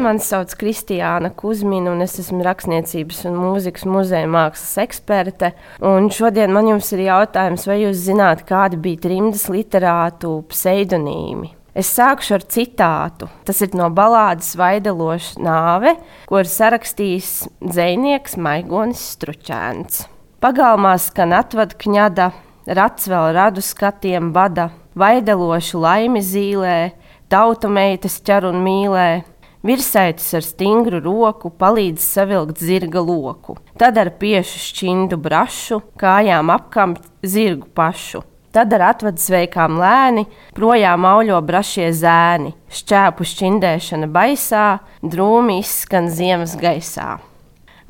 Mani sauc Kristiāna Kusmina, un es esmu rakstniecības un mūzikas muzeja mākslas eksperte. Un šodien man ir jautājums, vai jūs zināt, kādi bija trimdas literātu pseidonīmi? Es sākšu ar citātu. Tas ir no balādes Vaideloša nāve, ko ir sarakstījis dzinieks Maigonis Stručēns. Pagalmā skan atvada kņada, rats vēl radu skatiem bada, vaidelošu laimi zīlē, tautu meitas ķer un mīlē. Virsaitis ar stingru roku palīdz savilkt zirga loku, tad ar piešu šķindu brašu, kājām apkampt zirgu pašu. Tad ar atvadu sveikām lēni, projām auļo brašie zēni, šķēpu šķindēšana baisā, drūmi izskan ziemas gaisā.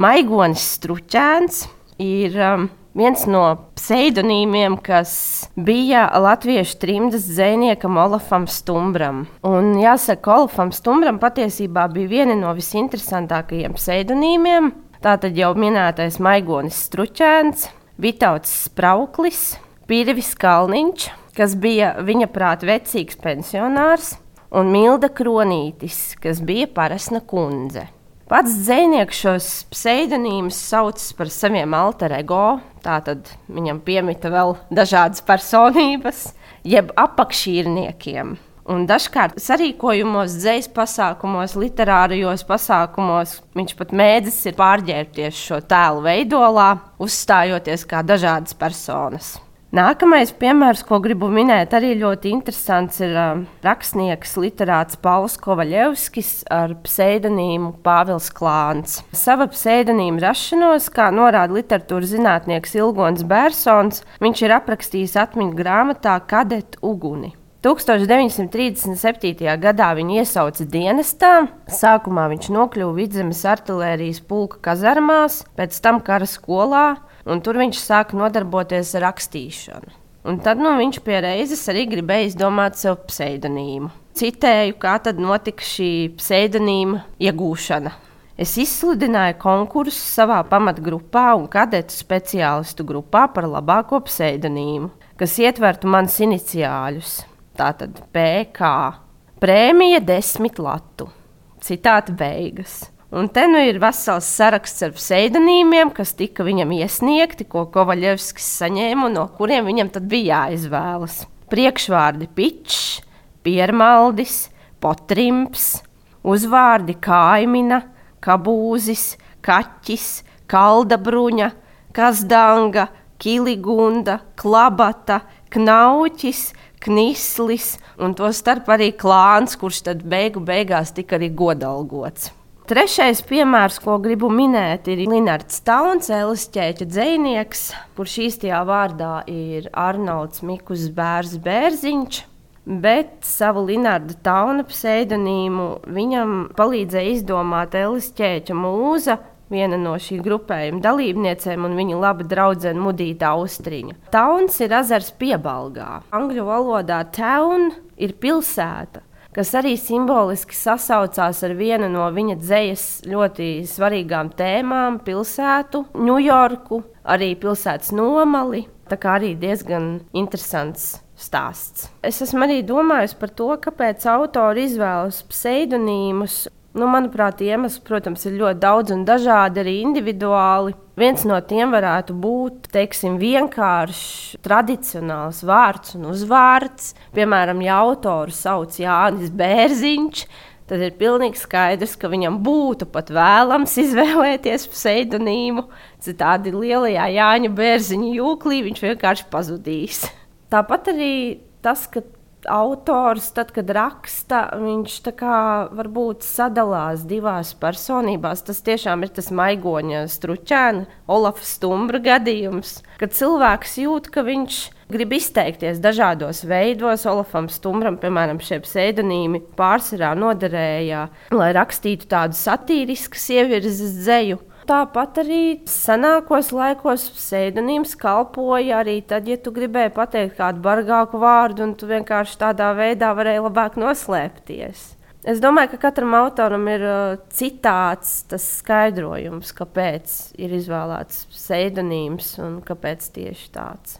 Maigonis Stručēns ir um, viens no pseidonīmiem, kas bija latviešu trimdas zvejniekam Olafam Stumbram. Un jāsaka, Olafam Stumbram patiesībā bija viena no visinteresantākajiem pseidonīmiem. Tātad jau minētais Maigonis Stručēns, Vitauts Sprauklis. Pirvis Kalniņš, kas bija viņa prāta vecīgs pensionārs, un Milda Kronītis, kas bija parasna kundze. Pats dzinieks šos pseidonīmus sauc par saviem alter ego, tātad viņam piemita vēl dažādas personības, jeb apakšīrniekiem. Un dažkārt sarīkojumos, dzīslu pasākumos, literārajos pasākumos viņš pat mēdzis ir pārģērbties šo tēlu veidolā, uzstājoties kā dažādas personas. Nākamais piemērs, ko gribu minēt, arī ļoti interesants, ir uh, rakstnieks, literāts Pauls Kovaļevskis ar pseidonīmu Pāvils Klāns. Sava pseidonīma rašanos, kā norāda literatūras zinātnieks Ilgons Bērsons, viņš ir aprakstījis atmiņu grāmatā Kadet Uguni. 1937. gadā viņu iesauca dienestā. Sākumā viņš nokļuva vidzemes artērijas pulka kazarmās, pēc tam kara skolā un tur viņš sāka nodarboties ar rakstīšanu. Un tad nu, viņš pie reizes arī gribēja izdomāt sev pseidonīmu. Citēju, kā tad notika šī pseidonīma iegūšana. Es izsludināju konkursu savā pamatgrupā un kadetu speciālistu grupā par labāko pseidonīmu, kas ietvertu manas iniciāļus. Tātad PK. Prēmija desmit latu. Citāta beigas. Un te nu ir vesels saraksts ar pseidonīmiem, kas tika viņam iesniegti, ko Kovaļevskis saņēma un no kuriem viņam tad bija jāizvēlas. Priekšvārdi Pičs, Piermaldis, Potrimps, uzvārdi Kaimina, Kabūzis, Kaķis, Kaldabruņa, Kazdanga, Kiligunda, Klabata, Knauķis, Knislis un to starp arī klāns, kurš tad beigu beigās tika arī godalgots. Trešais piemērs, ko gribu minēt, ir Linnards Tauns, Elisķēķa dzinieks, kurš īstajā vārdā ir Arnolds Mikus Bērs Bērziņš. Bet savu Linnarda Tauna pseidonīmu viņam palīdzēja izdomāt Elisķēķa mūza, viena no šī grupējuma dalībniecēm un viņa laba draudzene Mudīta Austriņa. Tauns ir ezers piebalgā. Angļu valodā town ir pilsēta kas arī simboliski sasaucās ar vienu no viņa dzīslas ļoti svarīgām tēmām - pilsētu, Ņujorku, arī pilsētas nomali. Tā kā arī diezgan interesants stāsts. Es esmu arī domājis par to, kāpēc autori izvēlas pseidonīmus Nu, manuprāt, iemesli, protams, ir ļoti daudz un dažādi arī individuāli. Viens no tiem varētu būt teiksim, vienkāršs, tradicionāls vārds un uzvārds. Piemēram, ja autoru sauc Jānis Bērziņš, tad ir pilnīgi skaidrs, ka viņam būtu pat vēlams izvēlēties pseidonīmu. Citādi lielajā Jāņa Bērziņa jūklī viņš vienkārši pazudīs. Tāpat arī tas, ka autors, tad, kad raksta, viņš varbūt sadalās divās personībās. Tas tiešām ir tas maigoņa stručēna, Olafa Stumbra gadījums, kad cilvēks jūt, ka viņš grib izteikties dažādos veidos. Olafam Stumbram, piemēram, šie pseidonīmi pārsvarā noderēja, lai rakstītu tādu satīrisku sievietes dzēju tāpat arī senākos laikos pseidonīms kalpoja arī tad, ja tu gribēji pateikt kādu bargāku vārdu, un tu vienkārši tādā veidā varēji labāk noslēpties. Es domāju, ka katram autoram ir uh, citāds tas skaidrojums, kāpēc ir izvēlēts pseidonīms un kāpēc tieši tāds.